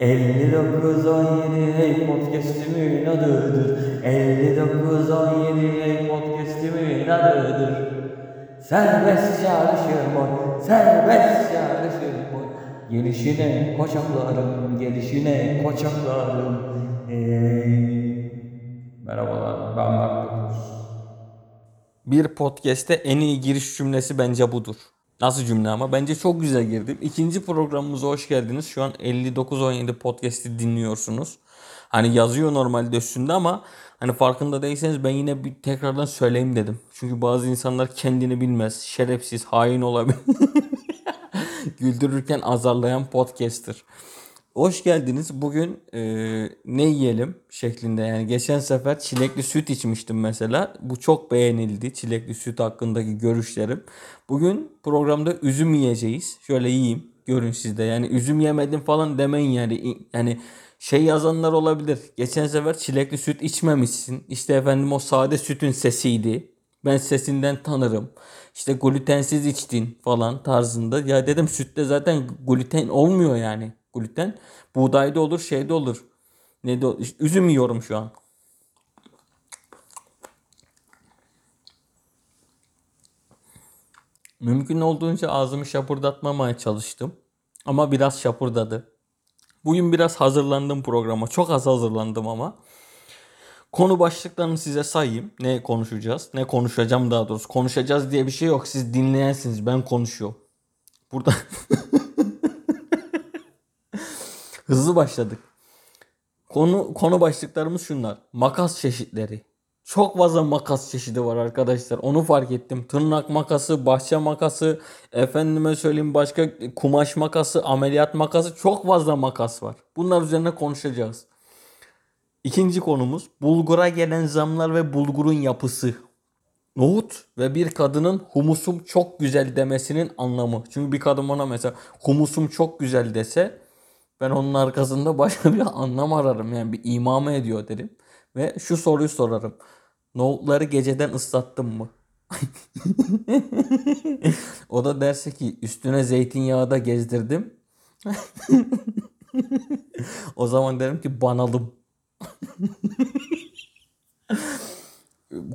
5917 hey podcast'imin adıdır 5917 hey podcast'imin adıdır Serbest yarışır boy, serbest yarışır boy Gelişine koçaklarım, gelişine koçaklarım hey. Merhabalar, ben Mert. Bir podcast'te en iyi giriş cümlesi bence budur. Nasıl cümle ama? Bence çok güzel girdim. İkinci programımıza hoş geldiniz. Şu an 59-17 podcast'i dinliyorsunuz. Hani yazıyor normalde üstünde ama hani farkında değilseniz ben yine bir tekrardan söyleyeyim dedim. Çünkü bazı insanlar kendini bilmez, şerefsiz, hain olabilir. Güldürürken azarlayan podcaster. Hoş geldiniz. Bugün e, ne yiyelim şeklinde yani geçen sefer çilekli süt içmiştim mesela. Bu çok beğenildi çilekli süt hakkındaki görüşlerim. Bugün programda üzüm yiyeceğiz. Şöyle yiyeyim görün siz de yani üzüm yemedim falan demeyin yani. Yani şey yazanlar olabilir. Geçen sefer çilekli süt içmemişsin. İşte efendim o sade sütün sesiydi. Ben sesinden tanırım. İşte glutensiz içtin falan tarzında. Ya dedim sütte zaten gluten olmuyor yani. Gluten buğdayda olur, şeyde olur. Ne de olur. İşte üzüm yiyorum şu an. Mümkün olduğunca ağzımı şapırdatmamaya çalıştım. Ama biraz şapırdadı. Bugün biraz hazırlandım programa. Çok az hazırlandım ama. Konu başlıklarını size sayayım. Ne konuşacağız? Ne konuşacağım daha doğrusu. Konuşacağız diye bir şey yok. Siz dinleyensiniz. Ben konuşuyorum. Burada hızlı başladık. Konu konu başlıklarımız şunlar. Makas çeşitleri. Çok fazla makas çeşidi var arkadaşlar. Onu fark ettim. Tırnak makası, bahçe makası, efendime söyleyeyim başka kumaş makası, ameliyat makası çok fazla makas var. Bunlar üzerine konuşacağız. İkinci konumuz bulgura gelen zamlar ve bulgurun yapısı. Nohut ve bir kadının humusum çok güzel demesinin anlamı. Çünkü bir kadın bana mesela humusum çok güzel dese ben onun arkasında başka bir anlam ararım. Yani bir imame ediyor derim. Ve şu soruyu sorarım. Nohutları geceden ıslattın mı? o da derse ki üstüne zeytinyağı da gezdirdim. o zaman derim ki banalım.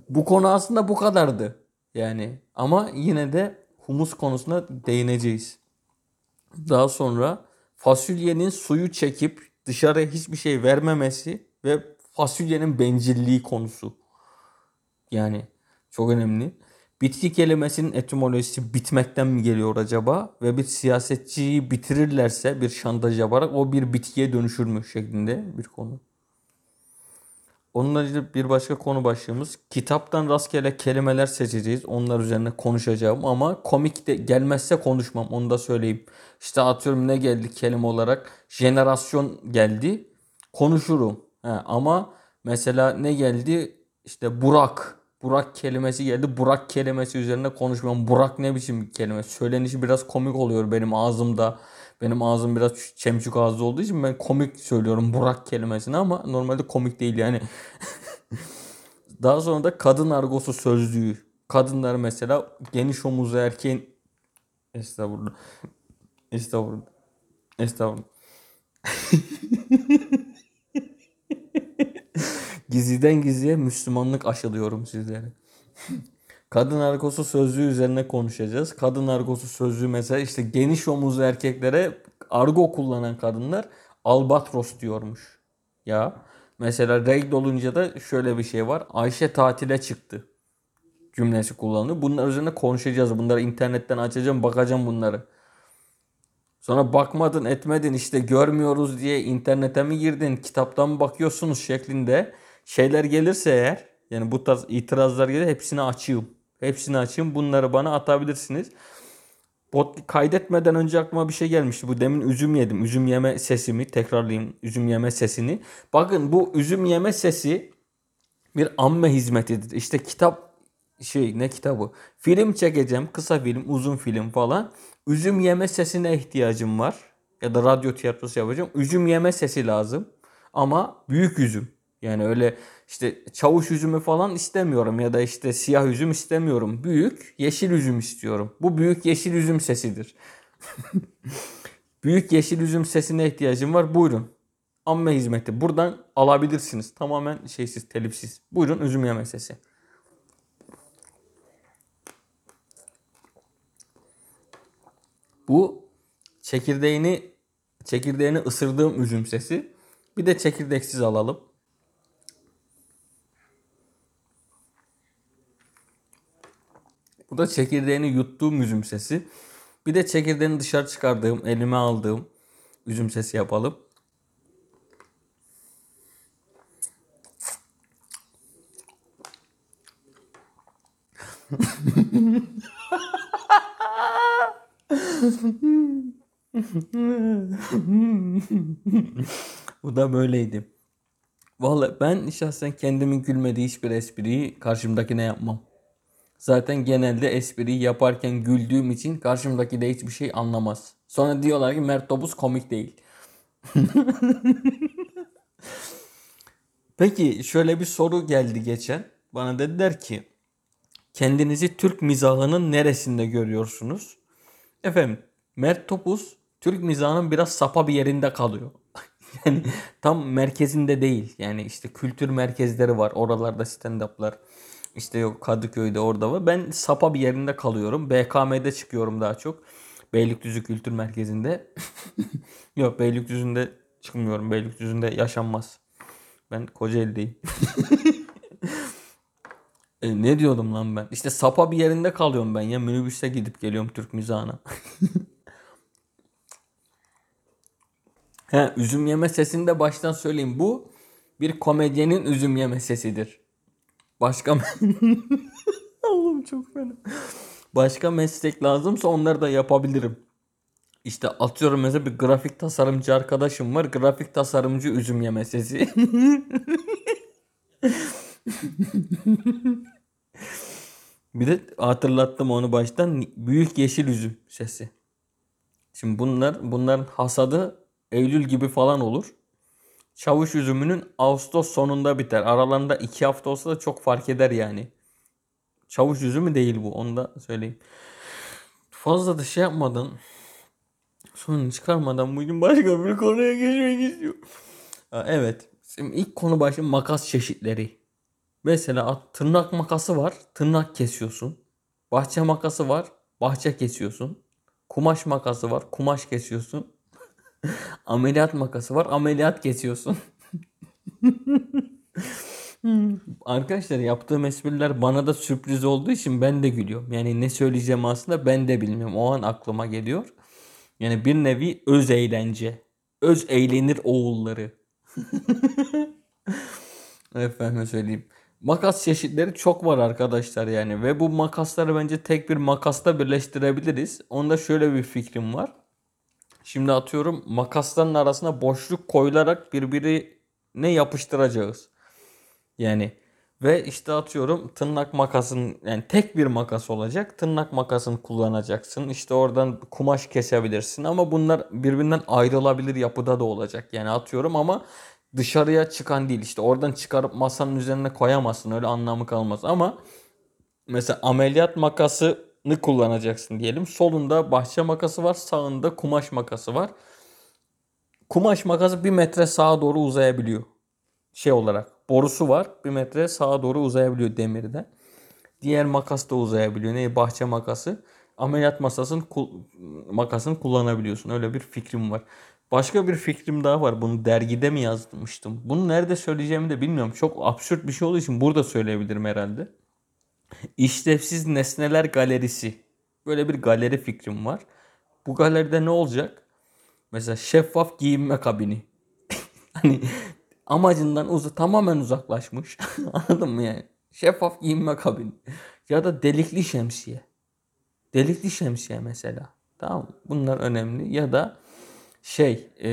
bu konu aslında bu kadardı. Yani ama yine de humus konusuna değineceğiz. Daha sonra fasulyenin suyu çekip dışarıya hiçbir şey vermemesi ve fasulyenin bencilliği konusu. Yani çok önemli. Bitki kelimesinin etimolojisi bitmekten mi geliyor acaba? Ve bir siyasetçiyi bitirirlerse bir şantaj yaparak o bir bitkiye dönüşür mü şeklinde bir konu. Onunla ilgili bir başka konu başlığımız kitaptan rastgele kelimeler seçeceğiz. Onlar üzerine konuşacağım ama komik de gelmezse konuşmam onu da söyleyeyim. İşte atıyorum ne geldi kelime olarak jenerasyon geldi konuşurum. He, ama mesela ne geldi işte Burak. Burak kelimesi geldi. Burak kelimesi üzerine konuşmam. Burak ne biçim bir kelime? Söylenişi biraz komik oluyor benim ağzımda. Benim ağzım biraz çemçük ağzı olduğu için ben komik söylüyorum Burak kelimesini ama normalde komik değil yani. Daha sonra da kadın argosu sözlüğü. Kadınlar mesela geniş omuzlu erkeğin Estağfurullah. Estağfurullah. Estağfurullah. Gizliden gizliye Müslümanlık aşılıyorum sizlere. Kadın argosu sözlüğü üzerine konuşacağız. Kadın argosu sözlüğü mesela işte geniş omuzlu erkeklere argo kullanan kadınlar albatros diyormuş. Ya mesela regl olunca da şöyle bir şey var. Ayşe tatile çıktı cümlesi kullanılıyor. Bunlar üzerine konuşacağız. Bunları internetten açacağım, bakacağım bunları. Sonra bakmadın, etmedin, işte görmüyoruz diye internete mi girdin, kitaptan mı bakıyorsunuz şeklinde şeyler gelirse eğer, yani bu tarz itirazlar gelir hepsini açayım. Hepsini açayım. Bunları bana atabilirsiniz. Bot kaydetmeden önce aklıma bir şey gelmişti. Bu demin üzüm yedim. Üzüm yeme sesimi tekrarlayayım. Üzüm yeme sesini. Bakın bu üzüm yeme sesi bir amme hizmetidir. İşte kitap şey ne kitabı? Film çekeceğim. Kısa film, uzun film falan. Üzüm yeme sesine ihtiyacım var. Ya da radyo tiyatrosu yapacağım. Üzüm yeme sesi lazım. Ama büyük üzüm. Yani öyle işte çavuş üzümü falan istemiyorum ya da işte siyah üzüm istemiyorum. Büyük yeşil üzüm istiyorum. Bu büyük yeşil üzüm sesidir. büyük yeşil üzüm sesine ihtiyacım var. Buyurun. amme hizmeti. Buradan alabilirsiniz. Tamamen şeysiz, telifsiz. Buyurun üzüm yemesesi. Bu çekirdeğini çekirdeğini ısırdığım üzüm sesi. Bir de çekirdeksiz alalım. Bu da çekirdeğini yuttuğum üzüm sesi. Bir de çekirdeğini dışarı çıkardığım, elime aldığım üzüm sesi yapalım. Bu da böyleydi. Vallahi ben şahsen kendimin gülmediği hiçbir espriyi karşımdakine yapmam. Zaten genelde espriyi yaparken güldüğüm için karşımdaki de hiçbir şey anlamaz. Sonra diyorlar ki Mert Topuz komik değil. Peki şöyle bir soru geldi geçen. Bana dediler ki kendinizi Türk mizahının neresinde görüyorsunuz? Efendim Mert Topuz Türk mizahının biraz sapa bir yerinde kalıyor. yani tam merkezinde değil. Yani işte kültür merkezleri var. Oralarda stand-up'lar. İşte yok Kadıköy'de orada var. Ben sapa bir yerinde kalıyorum. BKM'de çıkıyorum daha çok. Beylikdüzü Kültür Merkezi'nde. yok Beylikdüzü'nde çıkmıyorum. Beylikdüzü'nde yaşanmaz. Ben Kocaeli'deyim. e, ne diyordum lan ben? İşte sapa bir yerinde kalıyorum ben ya. Minibüste gidip geliyorum Türk mizahına. He, üzüm yeme sesini de baştan söyleyeyim. Bu bir komedyenin üzüm yeme sesidir. Başka Allah'ım çok fena. Başka meslek lazımsa onları da yapabilirim. İşte atıyorum mesela bir grafik tasarımcı arkadaşım var. Grafik tasarımcı üzüm yeme sesi. bir de hatırlattım onu baştan. Büyük yeşil üzüm sesi. Şimdi bunlar bunların hasadı Eylül gibi falan olur. Çavuş üzümünün Ağustos sonunda biter. Aralarında iki hafta olsa da çok fark eder yani. Çavuş üzümü değil bu. Onu da söyleyeyim. Fazla da şey yapmadan sonunu çıkarmadan bugün başka bir konuya geçmek istiyorum. Evet. Şimdi ilk konu başı makas çeşitleri. Mesela tırnak makası var. Tırnak kesiyorsun. Bahçe makası var. Bahçe kesiyorsun. Kumaş makası var. Kumaş kesiyorsun. ameliyat makası var. Ameliyat kesiyorsun. Arkadaşlar yaptığım espriler bana da sürpriz olduğu için ben de gülüyorum. Yani ne söyleyeceğim aslında ben de bilmiyorum. O an aklıma geliyor. Yani bir nevi öz eğlence. Öz eğlenir oğulları. Efendim söyleyeyim. Makas çeşitleri çok var arkadaşlar yani ve bu makasları bence tek bir makasta birleştirebiliriz. Onda şöyle bir fikrim var. Şimdi atıyorum makasların arasına boşluk koyularak birbirine yapıştıracağız. Yani ve işte atıyorum tırnak makasın yani tek bir makas olacak. Tırnak makasını kullanacaksın. İşte oradan kumaş kesebilirsin ama bunlar birbirinden ayrılabilir yapıda da olacak. Yani atıyorum ama dışarıya çıkan değil. İşte oradan çıkarıp masanın üzerine koyamazsın. Öyle anlamı kalmaz ama mesela ameliyat makasını kullanacaksın diyelim. Solunda bahçe makası var. Sağında kumaş makası var. Kumaş makası bir metre sağa doğru uzayabiliyor. Şey olarak borusu var. Bir metre sağa doğru uzayabiliyor demirde. Diğer makas da uzayabiliyor. Ne bahçe makası. Ameliyat masasının makasını kullanabiliyorsun. Öyle bir fikrim var. Başka bir fikrim daha var. Bunu dergide mi yazmıştım? Bunu nerede söyleyeceğimi de bilmiyorum. Çok absürt bir şey olduğu için burada söyleyebilirim herhalde. İşlevsiz nesneler galerisi. Böyle bir galeri fikrim var. Bu galeride ne olacak? Mesela şeffaf giyinme kabini. hani amacından uza tamamen uzaklaşmış. Anladın mı yani? Şeffaf giyinme kabini. Ya da delikli şemsiye. Delikli şemsiye mesela. Tamam Bunlar önemli. Ya da şey e,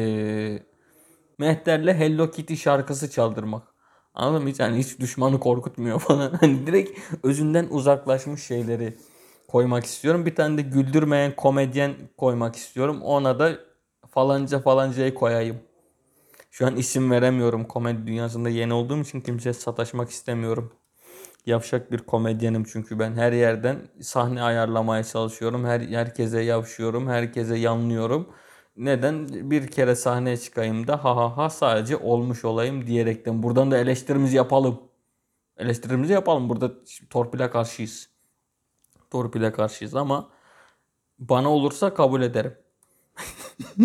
Mehter'le Hello Kitty şarkısı çaldırmak. Anladın mı? Hiç, yani hiç düşmanı korkutmuyor falan. Hani direkt özünden uzaklaşmış şeyleri koymak istiyorum. Bir tane de güldürmeyen komedyen koymak istiyorum. Ona da falanca falancayı koyayım. Şu an isim veremiyorum. Komedi dünyasında yeni olduğum için kimseye sataşmak istemiyorum. Yavşak bir komedyenim çünkü ben her yerden sahne ayarlamaya çalışıyorum. Her herkese yavşıyorum, herkese yanlıyorum. Neden? Bir kere sahneye çıkayım da ha ha ha sadece olmuş olayım diyerekten. Buradan da eleştirimizi yapalım. Eleştirimizi yapalım. Burada torpile karşıyız. Torpile karşıyız ama bana olursa kabul ederim.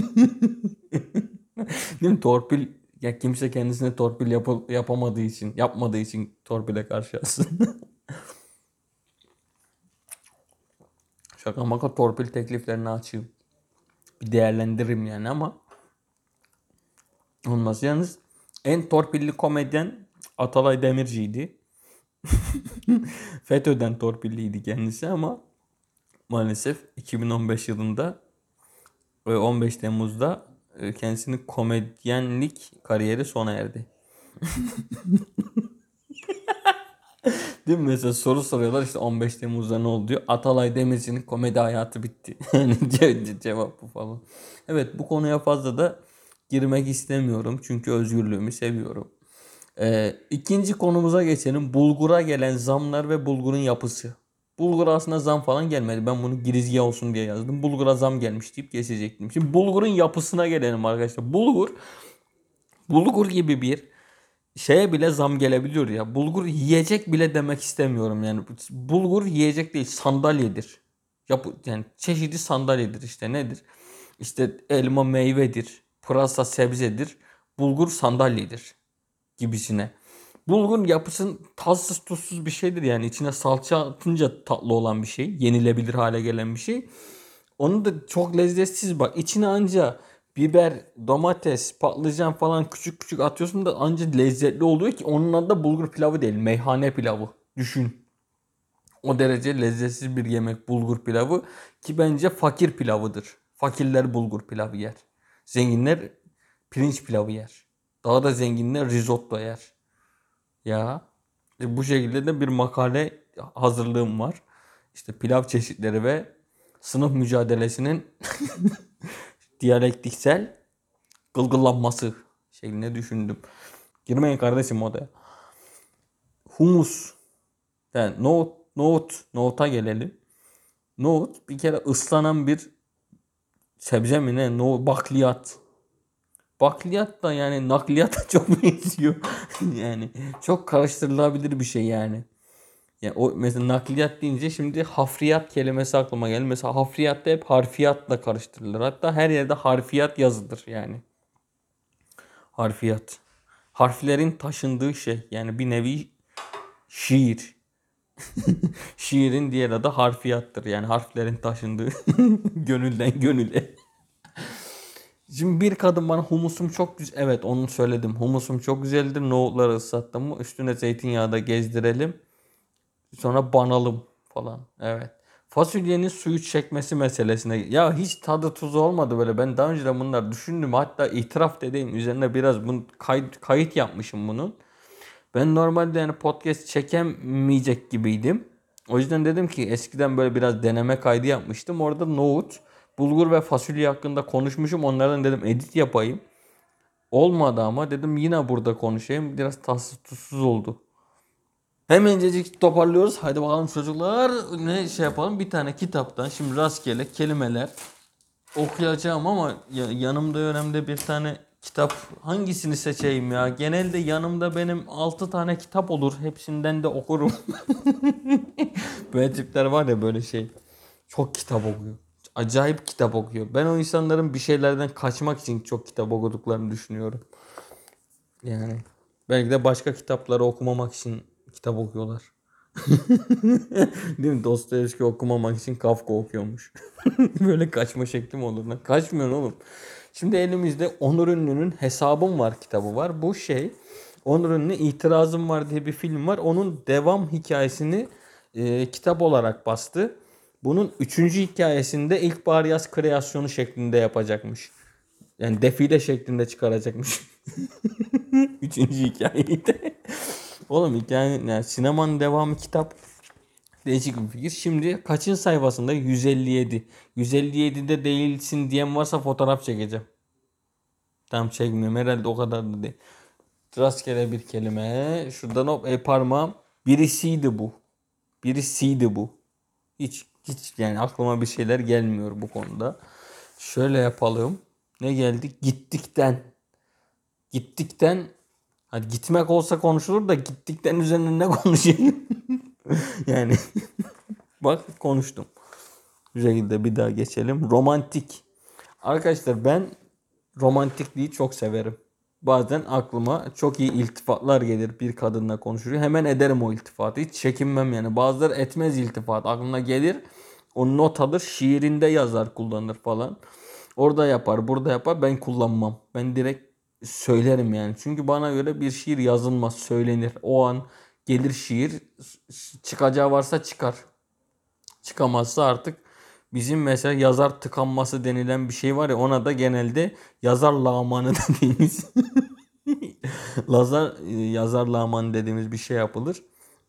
Değil mi? Torpil ya kimse kendisine torpil yapı, yapamadığı için, yapmadığı için torpile karşı aslında. Şaka maka torpil tekliflerini açayım. Bir değerlendiririm yani ama olmaz. Yalnız en torpilli komedyen Atalay Demirci'ydi. FETÖ'den torpilliydi kendisi ama maalesef 2015 yılında ve 15 Temmuz'da e, kendisinin komedyenlik kariyeri sona erdi. Değil mi? Mesela soru soruyorlar işte 15 Temmuz'da ne oldu diyor. Atalay Demirci'nin komedi hayatı bitti. Yani ce- ce- cevap bu falan. Evet bu konuya fazla da girmek istemiyorum. Çünkü özgürlüğümü seviyorum. Ee, ikinci konumuza geçelim. Bulgura gelen zamlar ve bulgurun yapısı. Bulgura aslında zam falan gelmedi. Ben bunu girizgah olsun diye yazdım. Bulgura zam gelmiş deyip geçecektim. Şimdi bulgurun yapısına gelelim arkadaşlar. Bulgur bulgur gibi bir şeye bile zam gelebiliyor ya. Bulgur yiyecek bile demek istemiyorum yani. Bulgur yiyecek değil sandalyedir. Yapı, yani çeşidi sandalyedir işte nedir? İşte elma meyvedir. Pırasa sebzedir. Bulgur sandalyedir gibisine. Bulgur yapısın tatsız tuzsuz bir şeydir yani içine salça atınca tatlı olan bir şey. Yenilebilir hale gelen bir şey. Onu da çok lezzetsiz bak. İçine anca biber, domates, patlıcan falan küçük küçük atıyorsun da anca lezzetli oluyor ki onun adı da bulgur pilavı değil. Meyhane pilavı. Düşün. O derece lezzetsiz bir yemek bulgur pilavı ki bence fakir pilavıdır. Fakirler bulgur pilavı yer. Zenginler pirinç pilavı yer. Daha da zenginler risotto yer. Ya e, bu şekilde de bir makale hazırlığım var. İşte pilav çeşitleri ve sınıf mücadelesinin diyalektiksel gılgıllanması şeklinde düşündüm. Girmeyin kardeşim odaya. Humus. Yani nohut, nohut, nohuta gelelim. Nohut bir kere ıslanan bir sebze mi ne? No, bakliyat. Bakliyat da yani nakliyata çok benziyor. yani çok karıştırılabilir bir şey yani. Yani o mesela nakliyat deyince şimdi hafriyat kelimesi aklıma geldi. Mesela hafriyat da hep harfiyatla karıştırılır. Hatta her yerde harfiyat yazılır yani. Harfiyat. Harflerin taşındığı şey. Yani bir nevi şiir. Şiirin diğer adı harfiyattır. Yani harflerin taşındığı gönülden gönüle. Şimdi bir kadın bana humusum çok güzel. Evet onu söyledim. Humusum çok güzeldir. Nohutları ıslattım mı üstüne zeytinyağı da gezdirelim. Sonra banalım falan. Evet. Fasulyenin suyu çekmesi meselesine. Ya hiç tadı tuzu olmadı böyle. Ben daha önce de bunlar düşündüm. Hatta itiraf dediğim üzerine biraz bunu kayıt, kayıt yapmışım bunun. Ben normalde yani podcast çekemeyecek gibiydim. O yüzden dedim ki eskiden böyle biraz deneme kaydı yapmıştım. Orada nohut, bulgur ve fasulye hakkında konuşmuşum. Onlardan dedim edit yapayım. Olmadı ama dedim yine burada konuşayım. Biraz tatsız tuzsuz oldu. Hemencecik toparlıyoruz. Hadi bakalım çocuklar ne şey yapalım. Bir tane kitaptan şimdi rastgele kelimeler okuyacağım ama ya- yanımda önemli bir tane kitap hangisini seçeyim ya? Genelde yanımda benim 6 tane kitap olur. Hepsinden de okurum. böyle tipler var ya böyle şey. Çok kitap okuyor. Acayip kitap okuyor. Ben o insanların bir şeylerden kaçmak için çok kitap okuduklarını düşünüyorum. Yani belki de başka kitapları okumamak için kitap okuyorlar. Değil mi? Dostoyevski okumamak için Kafka okuyormuş. Böyle kaçma şekli mi olur lan? Kaçmıyorsun oğlum. Şimdi elimizde Onur Ünlü'nün Hesabım Var kitabı var. Bu şey Onur Ünlü İtirazım Var diye bir film var. Onun devam hikayesini e, kitap olarak bastı. Bunun üçüncü hikayesinde ilkbahar yaz kreasyonu şeklinde yapacakmış. Yani defile şeklinde çıkaracakmış. Üçüncü hikayeyi de. Oğlum hikaye yani sinemanın devamı kitap değişik bir fikir. Şimdi kaçın sayfasında? 157. 157'de değilsin diyen varsa fotoğraf çekeceğim. Tam çekmiyorum herhalde o kadar da değil. Rastgele bir kelime. Şuradan hop e parmağım. Birisiydi bu. Birisiydi bu. Hiç hiç yani aklıma bir şeyler gelmiyor bu konuda. Şöyle yapalım. Ne geldi? Gittikten. Gittikten Hadi gitmek olsa konuşulur da gittikten üzerine ne konuşayım? yani bak konuştum. Bu şekilde bir daha geçelim. Romantik. Arkadaşlar ben romantikliği çok severim. Bazen aklıma çok iyi iltifatlar gelir bir kadınla konuşuyor. Hemen ederim o iltifatı. Hiç çekinmem yani. Bazıları etmez iltifat. Aklına gelir. O not alır. Şiirinde yazar kullanır falan. Orada yapar burada yapar. Ben kullanmam. Ben direkt söylerim yani. Çünkü bana göre bir şiir yazılmaz. Söylenir. O an gelir şiir. Çıkacağı varsa çıkar. Çıkamazsa artık bizim mesela yazar tıkanması denilen bir şey var ya ona da genelde yazar lağmanı dediğimiz Lazar e, yazar lağmanı dediğimiz bir şey yapılır.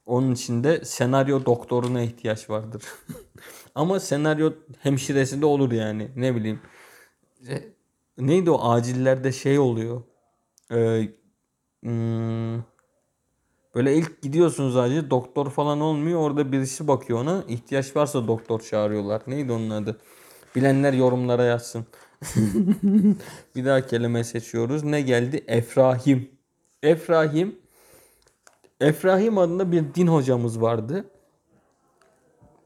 Onun için de senaryo doktoruna ihtiyaç vardır. Ama senaryo hemşiresi de olur yani. Ne bileyim. Neydi o acillerde şey oluyor. Ee, hmm, Böyle ilk gidiyorsunuz acil doktor falan olmuyor. Orada birisi bakıyor ona. İhtiyaç varsa doktor çağırıyorlar. Neydi onun adı? Bilenler yorumlara yazsın. bir daha kelime seçiyoruz. Ne geldi? Efrahim. Efrahim. Efrahim adında bir din hocamız vardı.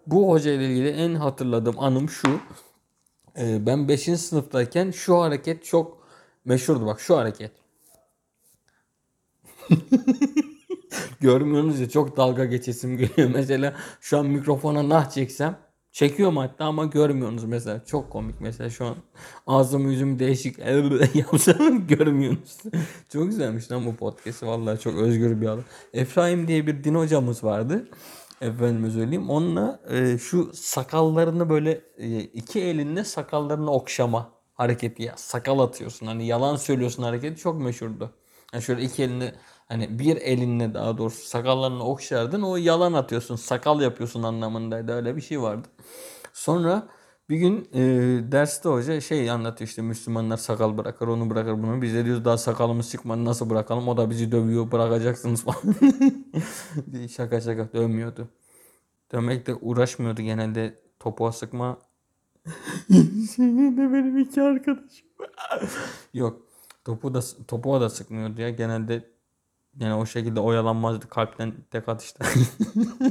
Bu hoca ile ilgili en hatırladığım anım şu. Ee, ben 5. sınıftayken şu hareket çok meşhurdu. Bak şu hareket. Görmüyorsunuz ya çok dalga geçesim geliyor. Mesela şu an mikrofona nah çeksem çekiyorum hatta ama görmüyorsunuz mesela. Çok komik mesela şu an ağzım yüzüm değişik yapsam görmüyorsunuz. çok güzelmiş lan bu podcast. Vallahi çok özgür bir adam. Efraim diye bir din hocamız vardı. Efendime söyleyeyim. Onunla e, şu sakallarını böyle e, iki elinle sakallarını okşama hareketi ya. Sakal atıyorsun. Hani yalan söylüyorsun hareketi çok meşhurdu. Yani şöyle iki elini Hani bir elinle daha doğrusu sakallarını okşardın o yalan atıyorsun sakal yapıyorsun anlamındaydı öyle bir şey vardı. Sonra bir gün e, derste hoca şey anlatıyor işte Müslümanlar sakal bırakır onu bırakır bunu. Biz de diyoruz daha sakalımız çıkmadı nasıl bırakalım o da bizi dövüyor bırakacaksınız falan. şaka şaka dövmüyordu. Dövmekle uğraşmıyordu genelde topuğa sıkma. Senin de benim iki arkadaşım. Yok topu da topuğa da sıkmıyordu ya genelde yani o şekilde oyalanmazdı kalpten tek atışta.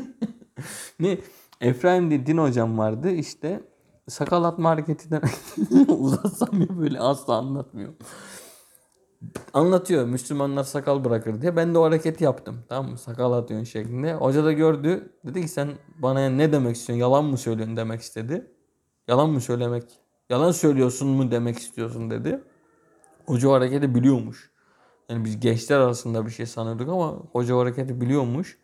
ne? Efraim diye din hocam vardı işte sakal atma hareketinden uzatsam ya böyle asla anlatmıyor. Anlatıyor Müslümanlar sakal bırakır diye. Ben de o hareketi yaptım. Tamam mı? Sakal atıyorsun şeklinde. Hoca da gördü. Dedi ki sen bana ne demek istiyorsun? Yalan mı söylüyorsun demek istedi. Yalan mı söylemek? Yalan söylüyorsun mu demek istiyorsun dedi. Hoca o hareketi biliyormuş. Yani biz gençler arasında bir şey sanıyorduk ama hoca o hareketi biliyormuş.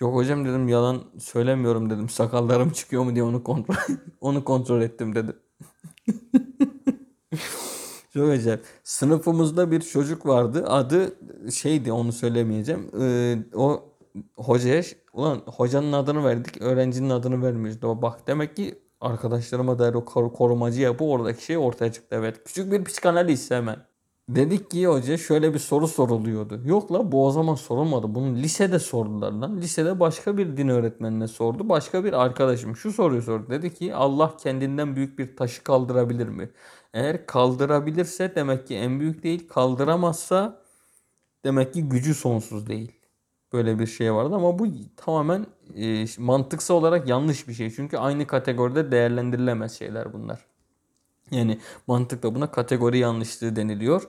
Yok hocam dedim yalan söylemiyorum dedim. Sakallarım çıkıyor mu diye onu kontrol onu kontrol ettim dedi. Çok acayip. Sınıfımızda bir çocuk vardı. Adı şeydi onu söylemeyeceğim. Ee, o hocaya ulan hocanın adını verdik. Öğrencinin adını vermiyoruz. Bak demek ki arkadaşlarıma dair o korumacı yapı oradaki şey ortaya çıktı. Evet. Küçük bir psikanaliz hemen. Dedik ki hoca şöyle bir soru soruluyordu. Yok la bu o zaman sorulmadı. Bunu lisede sordular lan. Lisede başka bir din öğretmenine sordu. Başka bir arkadaşım şu soruyu sordu. Dedi ki Allah kendinden büyük bir taşı kaldırabilir mi? Eğer kaldırabilirse demek ki en büyük değil. Kaldıramazsa demek ki gücü sonsuz değil. Böyle bir şey vardı ama bu tamamen e, mantıksal olarak yanlış bir şey. Çünkü aynı kategoride değerlendirilemez şeyler bunlar. Yani mantıkla buna kategori yanlışlığı deniliyor.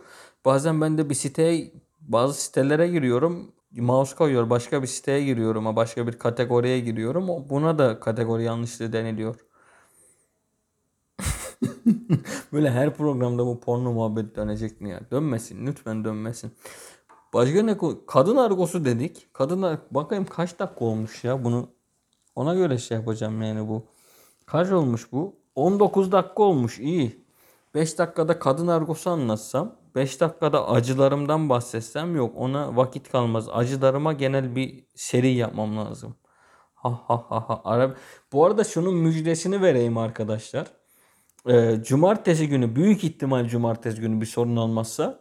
Bazen ben de bir siteye bazı sitelere giriyorum. Mouse koyuyor başka bir siteye giriyorum. Başka bir kategoriye giriyorum. Buna da kategori yanlışlığı deniliyor. Böyle her programda bu porno muhabbet dönecek mi ya? Dönmesin. Lütfen dönmesin. Başka ne Kadın argosu dedik. Kadın bakayım kaç dakika olmuş ya bunu. Ona göre şey yapacağım yani bu. Kaç olmuş bu? 19 dakika olmuş iyi. 5 dakikada kadın argosu anlatsam, 5 dakikada acılarımdan bahsetsem yok ona vakit kalmaz. Acılarıma genel bir seri yapmam lazım. Ha ha ha ha. Arab Bu arada şunun müjdesini vereyim arkadaşlar. Ee, cumartesi günü büyük ihtimal cumartesi günü bir sorun olmazsa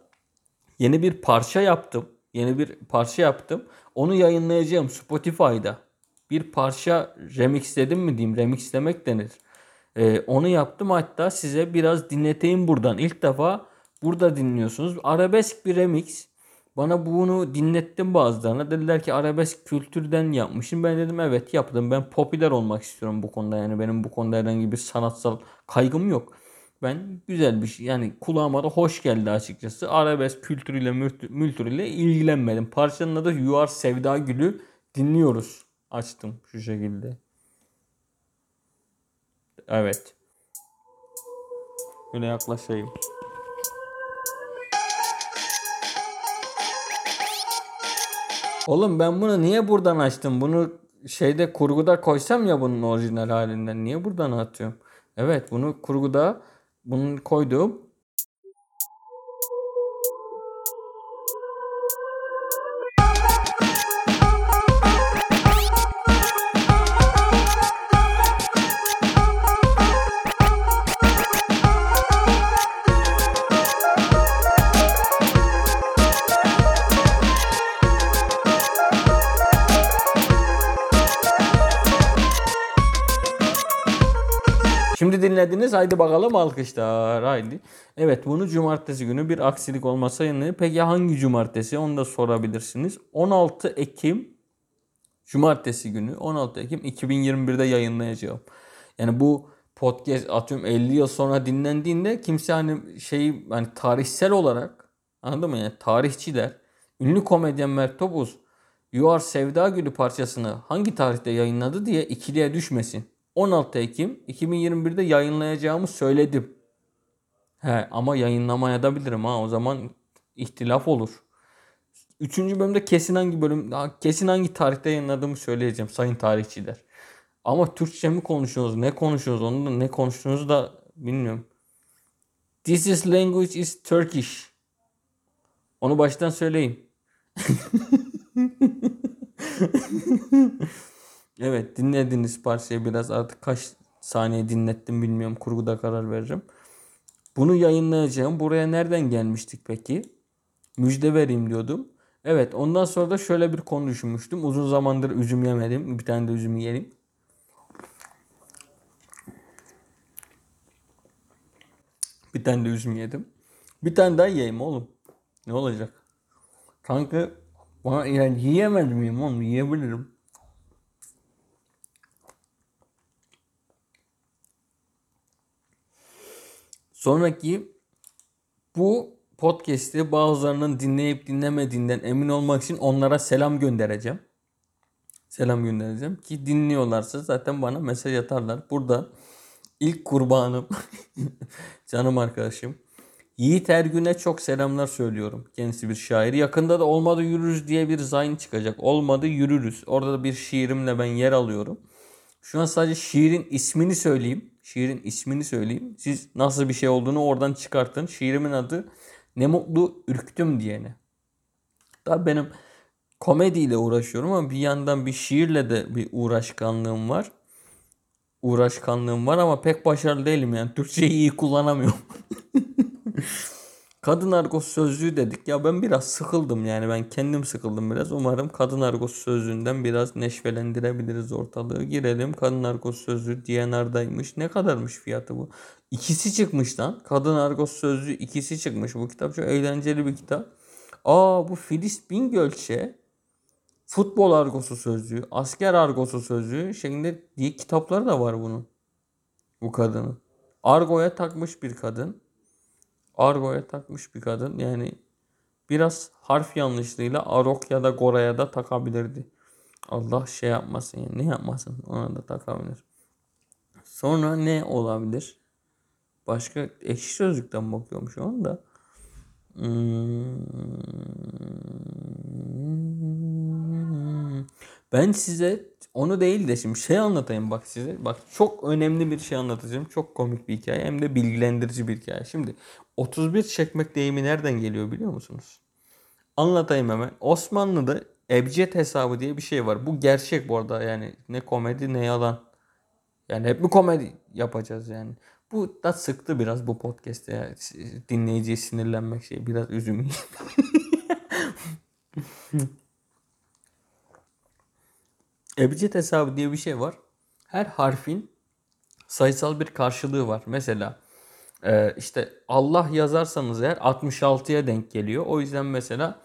yeni bir parça yaptım. Yeni bir parça yaptım. Onu yayınlayacağım Spotify'da. Bir parça remixledim mi diyeyim. Remixlemek denir Ee, onu yaptım hatta size biraz dinleteyim buradan. İlk defa burada dinliyorsunuz. Arabesk bir remix. Bana bunu dinlettim bazılarına. Dediler ki arabesk kültürden yapmışım. Ben dedim evet yaptım. Ben popüler olmak istiyorum bu konuda. Yani benim bu konuda herhangi bir sanatsal kaygım yok. Ben güzel bir şey yani kulağıma da hoş geldi açıkçası. Arabesk kültürüyle mültürüyle ilgilenmedim. Parçanın adı You Are Sevda Gülü dinliyoruz. Açtım şu şekilde. Evet. Böyle yaklaşayım. Oğlum ben bunu niye buradan açtım? Bunu şeyde kurguda koysam ya bunun orijinal halinden. Niye buradan atıyorum? Evet bunu kurguda bunu koydum. Dinlediniz. Haydi bakalım alkışlar. Haydi. Evet bunu cumartesi günü bir aksilik olmasa yine. Peki hangi cumartesi? Onu da sorabilirsiniz. 16 Ekim cumartesi günü 16 Ekim 2021'de yayınlayacağım. Yani bu podcast atıyorum 50 yıl sonra dinlendiğinde kimse hani şey hani tarihsel olarak anladın mı yani tarihçiler ünlü komedyen Mert Topuz You Are Sevda Gülü parçasını hangi tarihte yayınladı diye ikiliye düşmesin. 16 Ekim 2021'de yayınlayacağımı söyledim. He ama yayınlamaya da bilirim ha o zaman ihtilaf olur. Üçüncü bölümde kesin hangi bölüm kesin hangi tarihte yayınladığımı söyleyeceğim sayın tarihçiler. Ama Türkçe mi konuşuyoruz ne konuşuyoruz onu da ne konuştuğunuzu da bilmiyorum. This is language is Turkish. Onu baştan söyleyeyim. Evet dinlediniz parçayı biraz artık kaç saniye dinlettim bilmiyorum kurguda karar vereceğim. Bunu yayınlayacağım. Buraya nereden gelmiştik peki? Müjde vereyim diyordum. Evet ondan sonra da şöyle bir konu düşünmüştüm. Uzun zamandır üzüm yemedim. Bir tane de üzüm yiyelim. Bir tane de üzüm yedim. Bir tane daha yiyeyim oğlum. Ne olacak? Kanka bana yani yiyemez miyim oğlum? Yiyebilirim. Sonraki bu podcast'i bazılarının dinleyip dinlemediğinden emin olmak için onlara selam göndereceğim. Selam göndereceğim ki dinliyorlarsa zaten bana mesaj atarlar. Burada ilk kurbanım canım arkadaşım Yiğit Ergün'e çok selamlar söylüyorum. Kendisi bir şair. Yakında da Olmadı Yürürüz diye bir zayn çıkacak. Olmadı Yürürüz. Orada da bir şiirimle ben yer alıyorum. Şu an sadece şiirin ismini söyleyeyim. Şiirin ismini söyleyeyim. Siz nasıl bir şey olduğunu oradan çıkartın. Şiirimin adı Ne Mutlu Ürktüm diyene. Tabi benim komediyle uğraşıyorum ama bir yandan bir şiirle de bir uğraşkanlığım var. Uğraşkanlığım var ama pek başarılı değilim yani. Türkçeyi iyi kullanamıyorum. Kadın argosu sözlüğü dedik. Ya ben biraz sıkıldım yani ben kendim sıkıldım biraz. Umarım kadın argosu sözlüğünden biraz neşvelendirebiliriz ortalığı. Girelim kadın argosu sözlüğü DNR'daymış. Ne kadarmış fiyatı bu? İkisi çıkmış lan. Kadın argosu sözlüğü ikisi çıkmış. Bu kitap çok eğlenceli bir kitap. Aa bu Filiz Bingölç'e futbol argosu sözlüğü, asker argosu sözlüğü şeklinde diye kitapları da var bunun. Bu kadının. Argo'ya takmış bir kadın argoya takmış bir kadın. Yani biraz harf yanlışlığıyla arok ya da goraya da takabilirdi. Allah şey yapmasın yani ne yapmasın ona da takabilir. Sonra ne olabilir? Başka ekşi sözlükten bakıyorum şu anda. Hmm. Ben size onu değil de şimdi şey anlatayım bak size. Bak çok önemli bir şey anlatacağım. Çok komik bir hikaye hem de bilgilendirici bir hikaye. Şimdi 31 çekmek deyimi nereden geliyor biliyor musunuz? Anlatayım hemen. Osmanlı'da ebced hesabı diye bir şey var. Bu gerçek bu arada yani ne komedi ne yalan. Yani hep mi komedi yapacağız yani. Bu da sıktı biraz bu podcast'te ya. Dinleyiciye sinirlenmek şey biraz üzüm. Ebced hesabı diye bir şey var. Her harfin sayısal bir karşılığı var. Mesela e, işte Allah yazarsanız eğer 66'ya denk geliyor. O yüzden mesela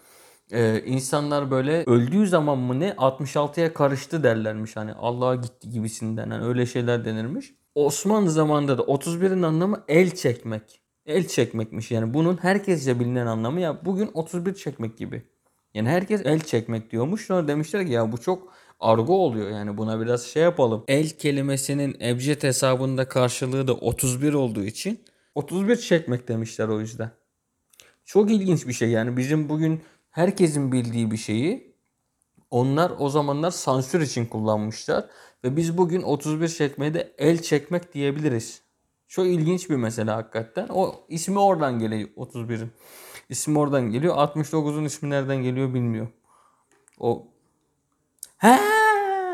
e, insanlar böyle öldüğü zaman mı ne 66'ya karıştı derlermiş. Hani Allah'a gitti gibisinden. Yani öyle şeyler denirmiş. Osmanlı zamanında da 31'in anlamı el çekmek. El çekmekmiş yani bunun herkesce bilinen anlamı ya bugün 31 çekmek gibi. Yani herkes el çekmek diyormuş. Sonra demişler ki ya bu çok argo oluyor yani buna biraz şey yapalım. El kelimesinin ebced hesabında karşılığı da 31 olduğu için 31 çekmek demişler o yüzden. Çok ilginç bir şey yani bizim bugün herkesin bildiği bir şeyi onlar o zamanlar sansür için kullanmışlar. Ve biz bugün 31 çekmeye de el çekmek diyebiliriz. Çok ilginç bir mesele hakikaten. O ismi oradan geliyor 31'in. İsmi oradan geliyor. 69'un ismi nereden geliyor bilmiyorum. O He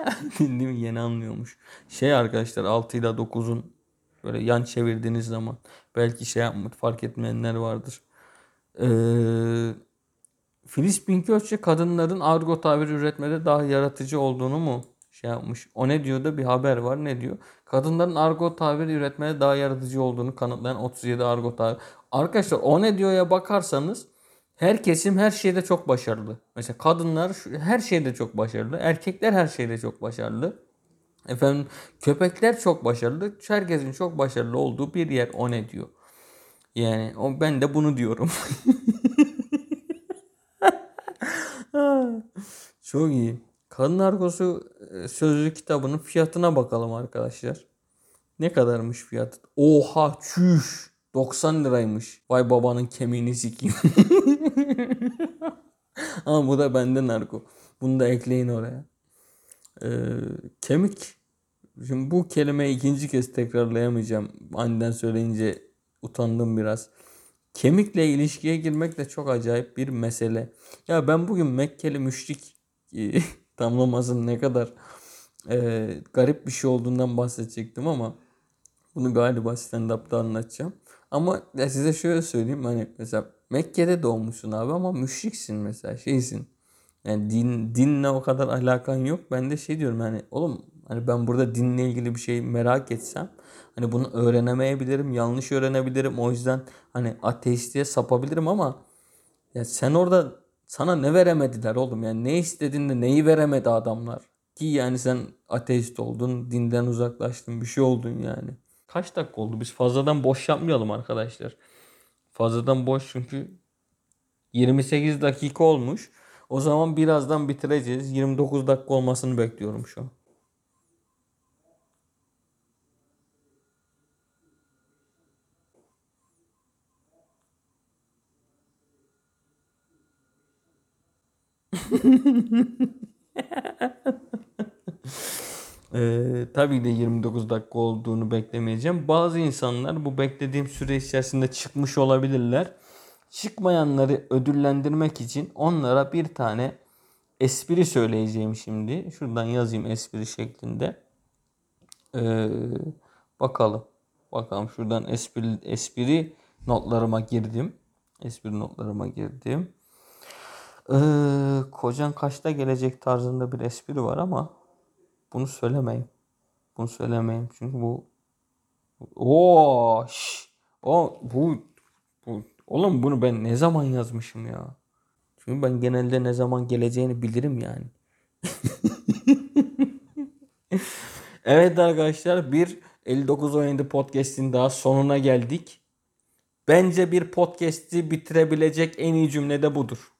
Değil mi? Yeni anlıyormuş. Şey arkadaşlar 6 ile 9'un böyle yan çevirdiğiniz zaman belki şey yapmak fark etmeyenler vardır. Ee, Filiz Pinköççe kadınların argo tabir üretmede daha yaratıcı olduğunu mu şey yapmış. O ne diyor da bir haber var. Ne diyor? Kadınların argo tabir üretmede daha yaratıcı olduğunu kanıtlayan 37 argo tabir. Arkadaşlar o ne diyor ya bakarsanız her kesim her şeyde çok başarılı. Mesela kadınlar her şeyde çok başarılı. Erkekler her şeyde çok başarılı. Efendim köpekler çok başarılı. Herkesin çok başarılı olduğu bir yer o ne diyor. Yani o ben de bunu diyorum. çok iyi. Kadın argosu e, sözlü kitabının fiyatına bakalım arkadaşlar. Ne kadarmış fiyatı? Oha çüş. 90 liraymış. Vay babanın kemiğini sikeyim. Ama bu da benden narko. Bunu da ekleyin oraya. Ee, kemik. Şimdi bu kelimeyi ikinci kez tekrarlayamayacağım. Aniden söyleyince utandım biraz. Kemikle ilişkiye girmek de çok acayip bir mesele. Ya ben bugün Mekkeli müşrik e, tamlamasının ne kadar e, garip bir şey olduğundan bahsedecektim ama bunu galiba stand-up'ta anlatacağım. Ama ya size şöyle söyleyeyim hani mesela Mekke'de doğmuşsun abi ama müşriksin mesela şeysin. Yani din dinle o kadar alakan yok. Ben de şey diyorum hani oğlum hani ben burada dinle ilgili bir şey merak etsem hani bunu öğrenemeyebilirim, yanlış öğrenebilirim. O yüzden hani ateistliğe sapabilirim ama ya sen orada sana ne veremediler oğlum yani ne istedin de neyi veremedi adamlar. Ki yani sen ateist oldun, dinden uzaklaştın, bir şey oldun yani. Kaç dakika oldu? Biz fazladan boş yapmayalım arkadaşlar. Fazladan boş çünkü 28 dakika olmuş. O zaman birazdan bitireceğiz. 29 dakika olmasını bekliyorum şu an. Ee, tabii de 29 dakika olduğunu beklemeyeceğim. Bazı insanlar bu beklediğim süre içerisinde çıkmış olabilirler. Çıkmayanları ödüllendirmek için onlara bir tane espri söyleyeceğim şimdi. Şuradan yazayım espri şeklinde. Ee, bakalım. Bakalım şuradan espri, espri notlarıma girdim. Espri notlarıma girdim. Ee, kocan kaçta gelecek tarzında bir espri var ama bunu söylemeyin. Bunu söylemeyin. Çünkü bu o o bu, bu oğlum bunu ben ne zaman yazmışım ya? Çünkü ben genelde ne zaman geleceğini bilirim yani. evet arkadaşlar bir 59 17 podcast'in daha sonuna geldik. Bence bir podcast'i bitirebilecek en iyi cümle de budur.